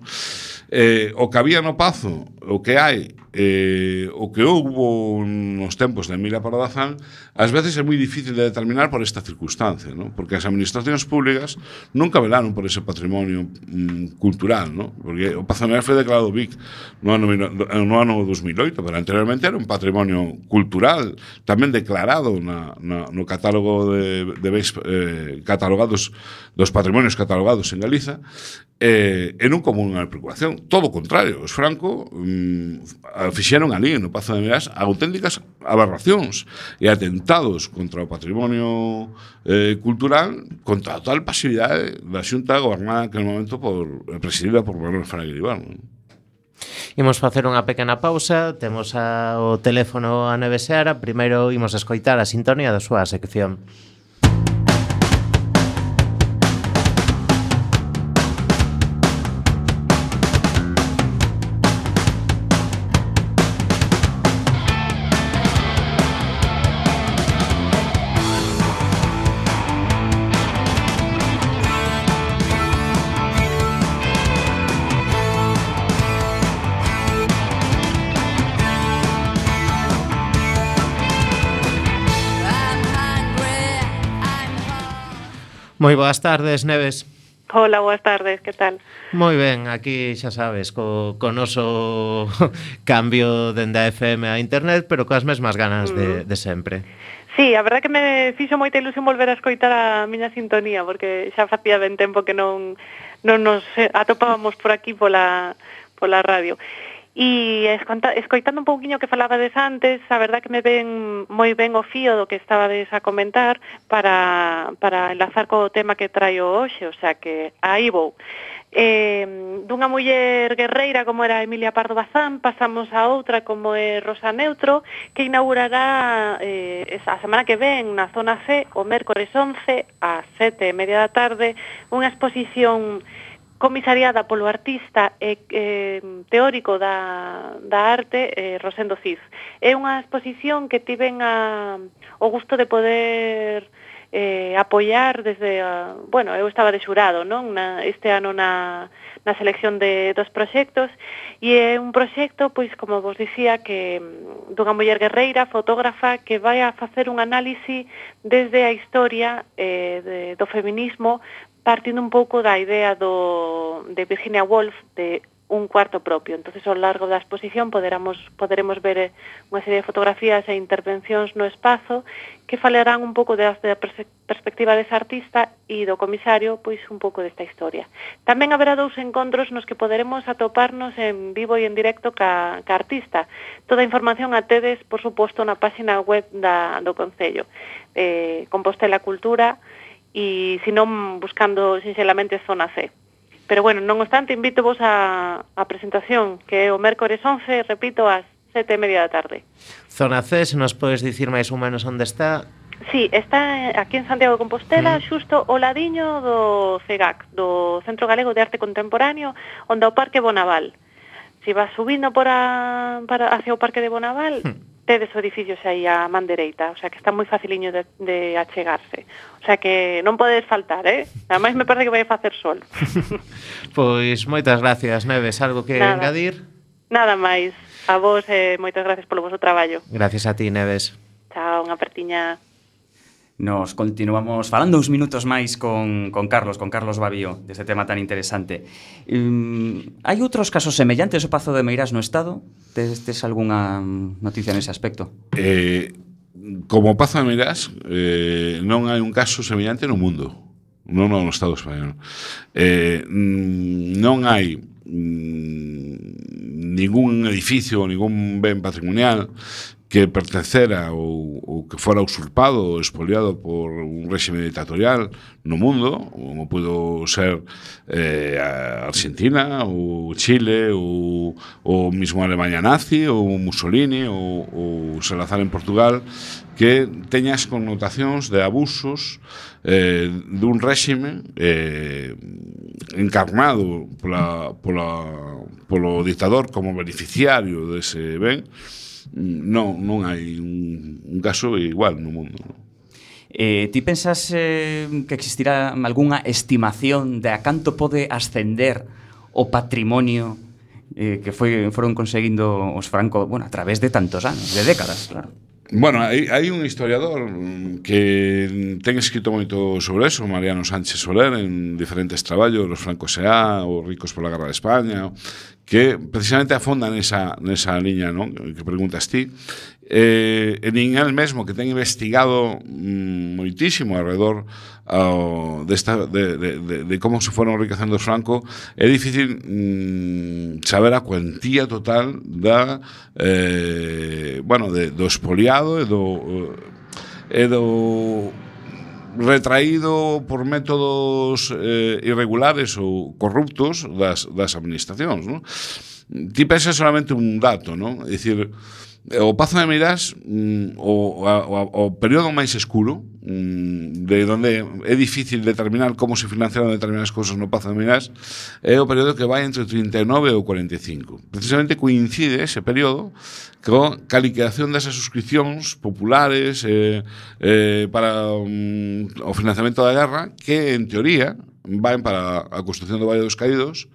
Speaker 9: Eh, o que había no Pazo, o que hai, eh, o que houbo nos tempos de Emilia Paradazán, ás veces é moi difícil de determinar por esta circunstancia, non? Porque as administracións públicas nunca velaron por ese patrimonio mm, cultural, non? Porque o Pazonera foi declarado BIC no ano, no ano 2008, pero anteriormente era un patrimonio cultural tamén declarado na, na, no catálogo de, de Beis, eh, catalogados dos patrimonios catalogados en Galiza eh, e non como unha preocupación todo o contrario, os franco mm, fixeron ali no Pazo de Meirás auténticas aberracións e atentados contra o patrimonio eh, cultural contra a total pasividade da xunta gobernada que no momento por, eh, presidida por Manuel Fraga Iribar non?
Speaker 8: Imos facer unha pequena pausa, temos a, o teléfono a Neve Seara, primeiro imos escoitar a sintonía da súa sección. Moi boas tardes, Neves.
Speaker 12: Hola, boas tardes, que tal?
Speaker 8: Moi ben, aquí xa sabes, co, co noso cambio dende a FM a internet, pero coas mesmas ganas de, mm. de sempre.
Speaker 12: Sí, a verdade que me fixo moita ilusión volver a escoitar a miña sintonía, porque xa facía ben tempo que non, non nos atopábamos por aquí pola, pola radio. E escoitando un pouquiño que falabades antes, a verdad que me ven moi ben o fío do que estabades a comentar para, para enlazar co tema que traio hoxe, o sea que aí vou. Eh, dunha muller guerreira como era Emilia Pardo Bazán, pasamos a outra como é Rosa Neutro, que inaugurará eh, esa semana que ven na zona C, o mércores 11 a 7 e media da tarde, unha exposición comisariada polo artista e eh, teórico da, da arte eh, Rosendo Cid. É unha exposición que tiven a, o gusto de poder eh, apoiar desde, a, bueno, eu estaba de xurado non na, este ano na, na selección de dos proxectos e é un proxecto, pois, como vos dicía, que dunha muller guerreira, fotógrafa, que vai a facer un análise desde a historia eh, de, do feminismo partindo un pouco da idea do, de Virginia Woolf de un cuarto propio. Entonces, ao largo da exposición poderamos, poderemos ver eh, unha serie de fotografías e intervencións no espazo que falarán un pouco da perspectiva desa artista e do comisario, pois un pouco desta historia. Tamén haberá dous encontros nos que poderemos atoparnos en vivo e en directo ca, ca artista. Toda a información a tedes, por suposto, na páxina web da, do Concello. Eh, Compostela Cultura, e senón buscando sinxelamente zona C. Pero bueno, non obstante, invito vos a, a presentación, que é o mércores 11, repito, ás sete e media da tarde.
Speaker 8: Zona C, se nos podes dicir máis ou menos onde está?
Speaker 12: Sí, está aquí en Santiago de Compostela, mm. xusto o ladiño do CEGAC, do Centro Galego de Arte Contemporáneo, onde o Parque Bonaval. Se vas subindo por a, para, hacia o Parque de Bonaval, mm tedes edificios aí a man dereita, o sea que está moi faciliño de, de achegarse. O sea que non podes faltar, eh? Ademais me parece que vai facer sol.
Speaker 8: pois moitas gracias, Neves, algo que Nada. engadir?
Speaker 12: Nada máis. A vos eh, moitas gracias polo vosso traballo.
Speaker 8: Gracias a ti, Neves.
Speaker 12: Chao, unha pertiña.
Speaker 3: Nos continuamos falando uns minutos máis con, con Carlos, con Carlos Babío, deste tema tan interesante. Um, hai outros casos semellantes ao Pazo de Meirás no Estado? Tes, tes algunha noticia nese aspecto?
Speaker 9: Eh, como Pazo de Meirás, eh, non hai un caso semellante no mundo, non no Estado español. Eh, non hai mm, ningún edificio, ningún ben patrimonial que pertencera ou, ou que fora usurpado ou expoliado por un réxime dictatorial no mundo, como pudo ser eh, Argentina ou Chile ou, ou mismo Alemanha nazi ou Mussolini ou, ou Salazar en Portugal que teña as connotacións de abusos eh, dun réxime eh, encarnado pola, pola, polo dictador como beneficiario dese ben non, non hai un, un caso igual no mundo non?
Speaker 3: Eh, ti pensas eh, que existirá algunha estimación de a canto pode ascender o patrimonio eh, que foi, foron conseguindo os franco bueno, a través de tantos anos, de décadas, claro?
Speaker 9: Bueno, hai, hai un historiador mm, que ten escrito moito sobre eso, Mariano Sánchez Soler, en diferentes traballos, los francos S.A., os ricos pola guerra de España, que precisamente afonda nesa, nesa liña ¿no? que preguntas ti, eh, nin el mesmo que ten investigado mm, moitísimo alrededor ao, desta, de, de, de, de como se foron enriquecendo os Franco é difícil mm, saber a cuantía total da eh, bueno, de, do espoliado e do, e do retraído por métodos eh, irregulares ou corruptos das, das administracións, non? Ti pensas solamente un dato, non? É dicir, O Pazo de Meirás mm, o, o, o período máis escuro mm, de onde é difícil determinar como se financiaron determinadas cousas no Pazo de Meirás é o período que vai entre o 39 e o 45. Precisamente coincide ese período co a liquidación desas suscripcións populares eh, eh, para um, o financiamento da guerra que, en teoría, van para a construción do Valle dos Caídos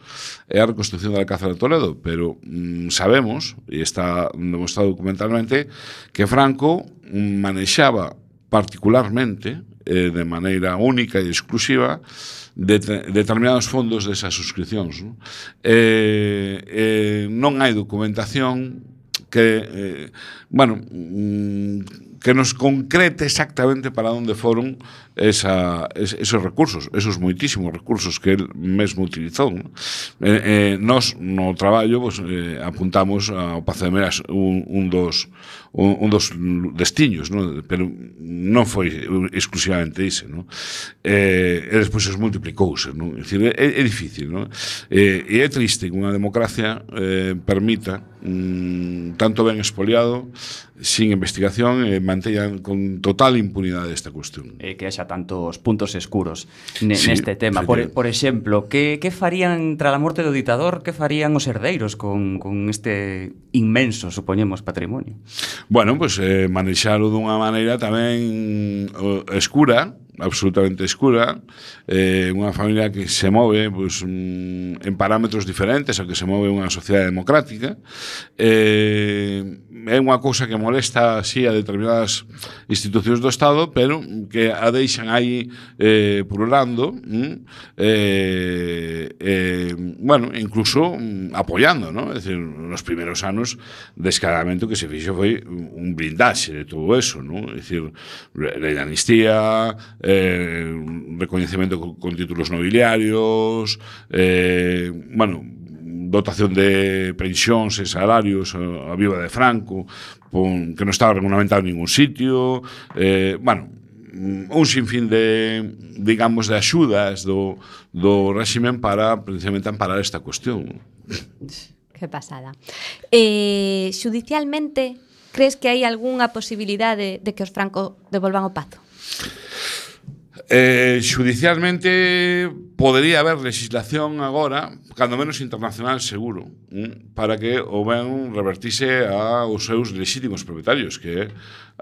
Speaker 9: e a reconstrucción da Alcázar de Toledo, pero mm, sabemos, e está demostrado documentalmente, que Franco manexaba particularmente, eh, de maneira única e exclusiva, de determinados fondos desas suscripcións. Non? Eh, eh, non hai documentación que, eh, bueno, mm, que nos concrete exactamente para onde foron esa, es, esos recursos, esos moitísimos recursos que el mesmo utilizou. ¿no? Eh, eh, nos, no traballo, pues, eh, apuntamos ao Pazo de Meras un, un dos un, un dos destiños, ¿no? pero non foi exclusivamente ese. ¿no? Eh, e despois es multiplicouse. ¿no? É, dicir, é, é difícil. ¿no? Eh, e é triste que unha democracia eh, permita mm, tanto ben expoliado, sin investigación, eh, mantellan con total impunidade esta cuestión.
Speaker 3: E que haxa tantos puntos escuros ne,
Speaker 9: sí,
Speaker 3: neste tema. Por, por exemplo, que, que farían tras a morte do ditador, que farían os herdeiros con, con este inmenso, supoñemos, patrimonio?
Speaker 9: Bueno, pois pues, eh, manexalo dunha maneira tamén eh, escura, absolutamente escura, eh, unha familia que se move pues, en parámetros diferentes ao que se move unha sociedade democrática. Eh, é unha cousa que molesta así a determinadas institucións do Estado, pero que a deixan aí eh, pululando, mm, eh, eh, bueno, incluso mm, apoiando, ¿no? Es decir, nos primeiros anos, descaradamente, o que se fixo foi un blindaxe de todo eso, ¿no? Es decir, lei de amnistía, eh, recoñecemento con títulos nobiliarios, eh, bueno, dotación de pensións e salarios a viva de Franco, pon, que non estaba regulamentado en ningún sitio, eh, bueno, un sinfín de, digamos, de axudas do, do réximen para precisamente amparar esta cuestión.
Speaker 2: Que pasada. Eh, xudicialmente, crees que hai algunha posibilidade de que os francos devolvan o pazo?
Speaker 9: Eh, judicialmente podería haber legislación agora, cando menos internacional seguro, mm, para que o ben revertise aos seus legítimos propietarios, que é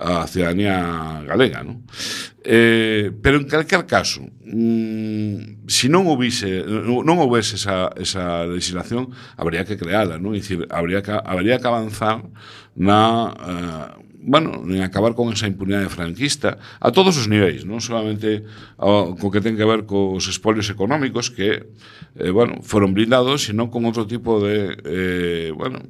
Speaker 9: a ciudadanía galega. Non? Eh, pero en calquer caso, mm, se si non houvese, non houvese esa, esa legislación, habría que creala, non? Dicir, habría, que, habría que avanzar na... Eh, bueno, en acabar con esa impunidade franquista a todos os niveis, non solamente ao, co que ten que ver cos espolios económicos que, eh, bueno, foron blindados, sino con outro tipo de, eh, bueno,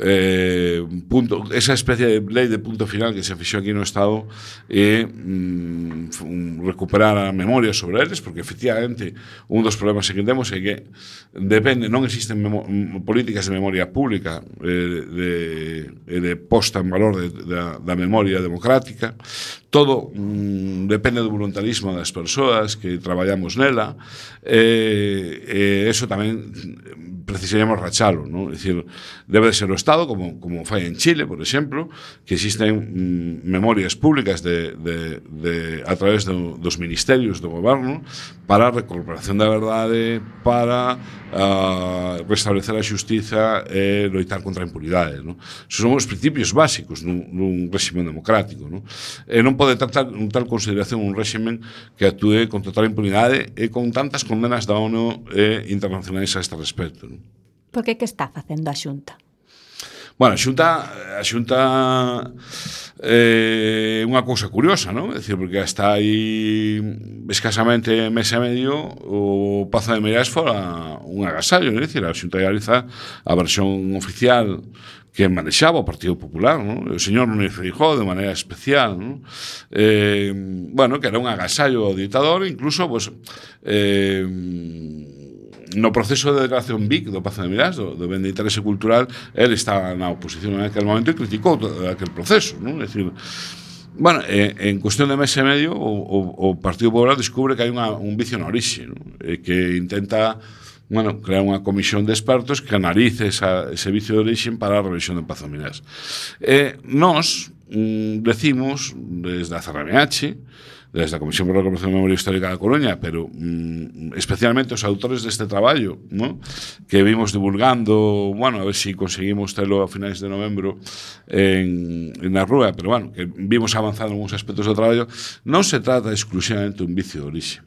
Speaker 9: eh, punto, esa especie de lei de punto final que se fixou aquí no Estado e mm, recuperar a memoria sobre eles, porque efectivamente un dos problemas que temos é que depende, non existen políticas de memoria pública eh, de, de, de posta en valor de da, da memoria democrática todo mm, depende do voluntarismo das persoas que traballamos nela e, e eso tamén mm, precisaríamos rachalo non? É dicir, debe de ser o Estado como, como fai en Chile, por exemplo que existen mm, memorias públicas de, de, de, a través do, dos ministerios do goberno para a recuperación da verdade para uh, restablecer a xustiza e loitar contra a impunidade non? Esos son os principios básicos nun, nun régimen democrático non? e non pode tratar un tal consideración un réximen que actúe con total impunidade e con tantas condenas da ONU e internacionais a este respecto. Non?
Speaker 2: Por que que está facendo a Xunta?
Speaker 9: Bueno, a Xunta, a Xunta eh, unha cousa curiosa, non? É dicir, porque hasta aí escasamente mes e medio o Pazo de Meirás fora un agasallo, non? É dicir, a Xunta de Galiza, a versión oficial que manexaba o Partido Popular, non? o señor Núñez Feijóo de maneira especial, non? Eh, bueno, que era un agasallo ao ditador, incluso, pues, eh, no proceso de declaración BIC do Pazo de Mirás, do, do ben de interese cultural, él estaba na oposición en aquel momento e criticou todo aquel proceso, non? É dicir, Bueno, eh, en cuestión de mes e medio o, o, o Partido Popular descubre que hai unha, un vicio na orixe, non? Eh, que intenta bueno, crear unha comisión de expertos que analice esa, ese vicio de orixe para a revisión de Pazo Minas. Eh, nós mm, decimos, desde a CRMH, desde a Comisión por a Recuperación da Memoria Histórica da Coruña, pero mm, especialmente os autores deste traballo, ¿no? que vimos divulgando, bueno, a ver se si conseguimos telo a finais de novembro en, en na rúa, pero bueno, que vimos avanzando algúns aspectos do traballo, non se trata exclusivamente un vicio de orixe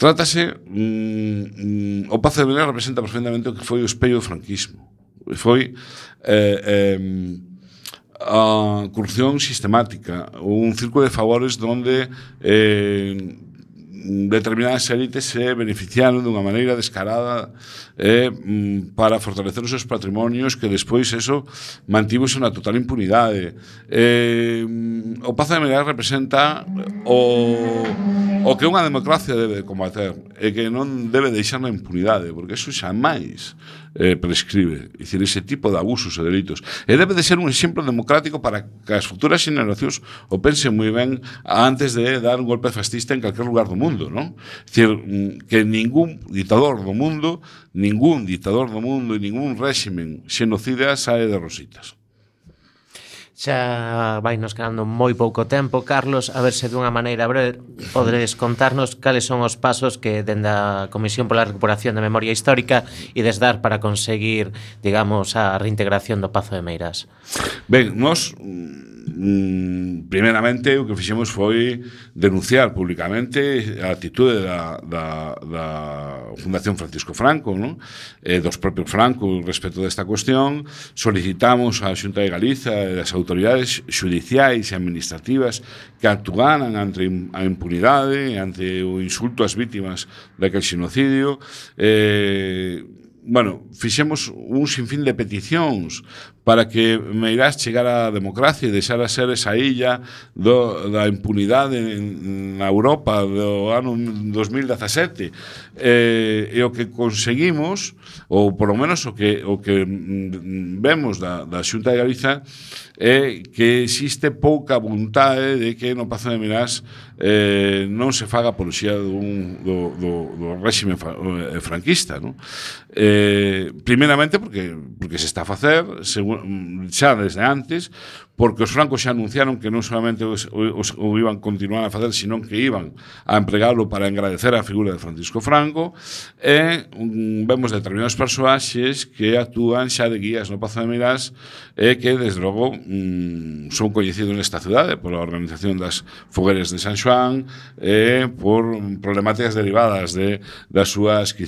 Speaker 9: Trátase, mm, mm, o Pazo de Belén representa perfectamente o que foi o espello do franquismo. Foi eh, eh, a corrupción sistemática, un círculo de favores onde eh, determinadas élites se beneficiaron dunha maneira descarada eh, para fortalecer os seus patrimonios que despois eso mantivose na total impunidade. Eh, o Pazo de Meirás representa o, o que unha democracia debe combater e que non debe deixar na impunidade, porque eso xa máis eh, prescribe. É dicir, ese tipo de abusos e delitos. E debe de ser un exemplo democrático para que as futuras generacións o pensen moi ben antes de dar un golpe fascista en calquer lugar do mundo, non? É dicir, mm, que ningún ditador do mundo, ningún ditador do mundo e ningún réximen xenocida sae de rositas.
Speaker 8: Xa vai nos quedando moi pouco tempo, Carlos, a ver se dunha maneira breve poderes contarnos cales son os pasos que dende a Comisión pola Recuperación da Memoria Histórica e desdar para conseguir, digamos, a reintegración do Pazo de Meiras.
Speaker 9: Ben, nós Mm, primeramente o que fixemos foi denunciar publicamente a actitude da, da, da Fundación Francisco Franco non? E dos propios Franco respecto desta cuestión solicitamos á Xunta de Galiza e as autoridades judiciais e administrativas que actuaran ante a impunidade ante o insulto ás vítimas daquel xinocidio eh, bueno, fixemos un sinfín de peticións para que Meirás chegara a democracia e deixara ser esa illa do, da impunidade na Europa do ano 2017 eh, e o que conseguimos ou polo menos o que, o que mm, vemos da, da Xunta de Galiza é que existe pouca vontade de que no Pazo de Meirás eh, non se faga apoloxía dun, do, do, do réxime eh, franquista non? Eh, primeramente porque, porque se está a facer segundo xa desde antes, porque os francos xa anunciaron que non solamente os, os, o iban continuar a facer, senón que iban a empregalo para agradecer a figura de Francisco Franco, e um, vemos determinados persoaxes que actúan xa de guías no Pazo de Mirás e que, desde logo, um, son coñecidos nesta cidade pola organización das fogueres de San Xoán e por problemáticas derivadas de, da súa escrición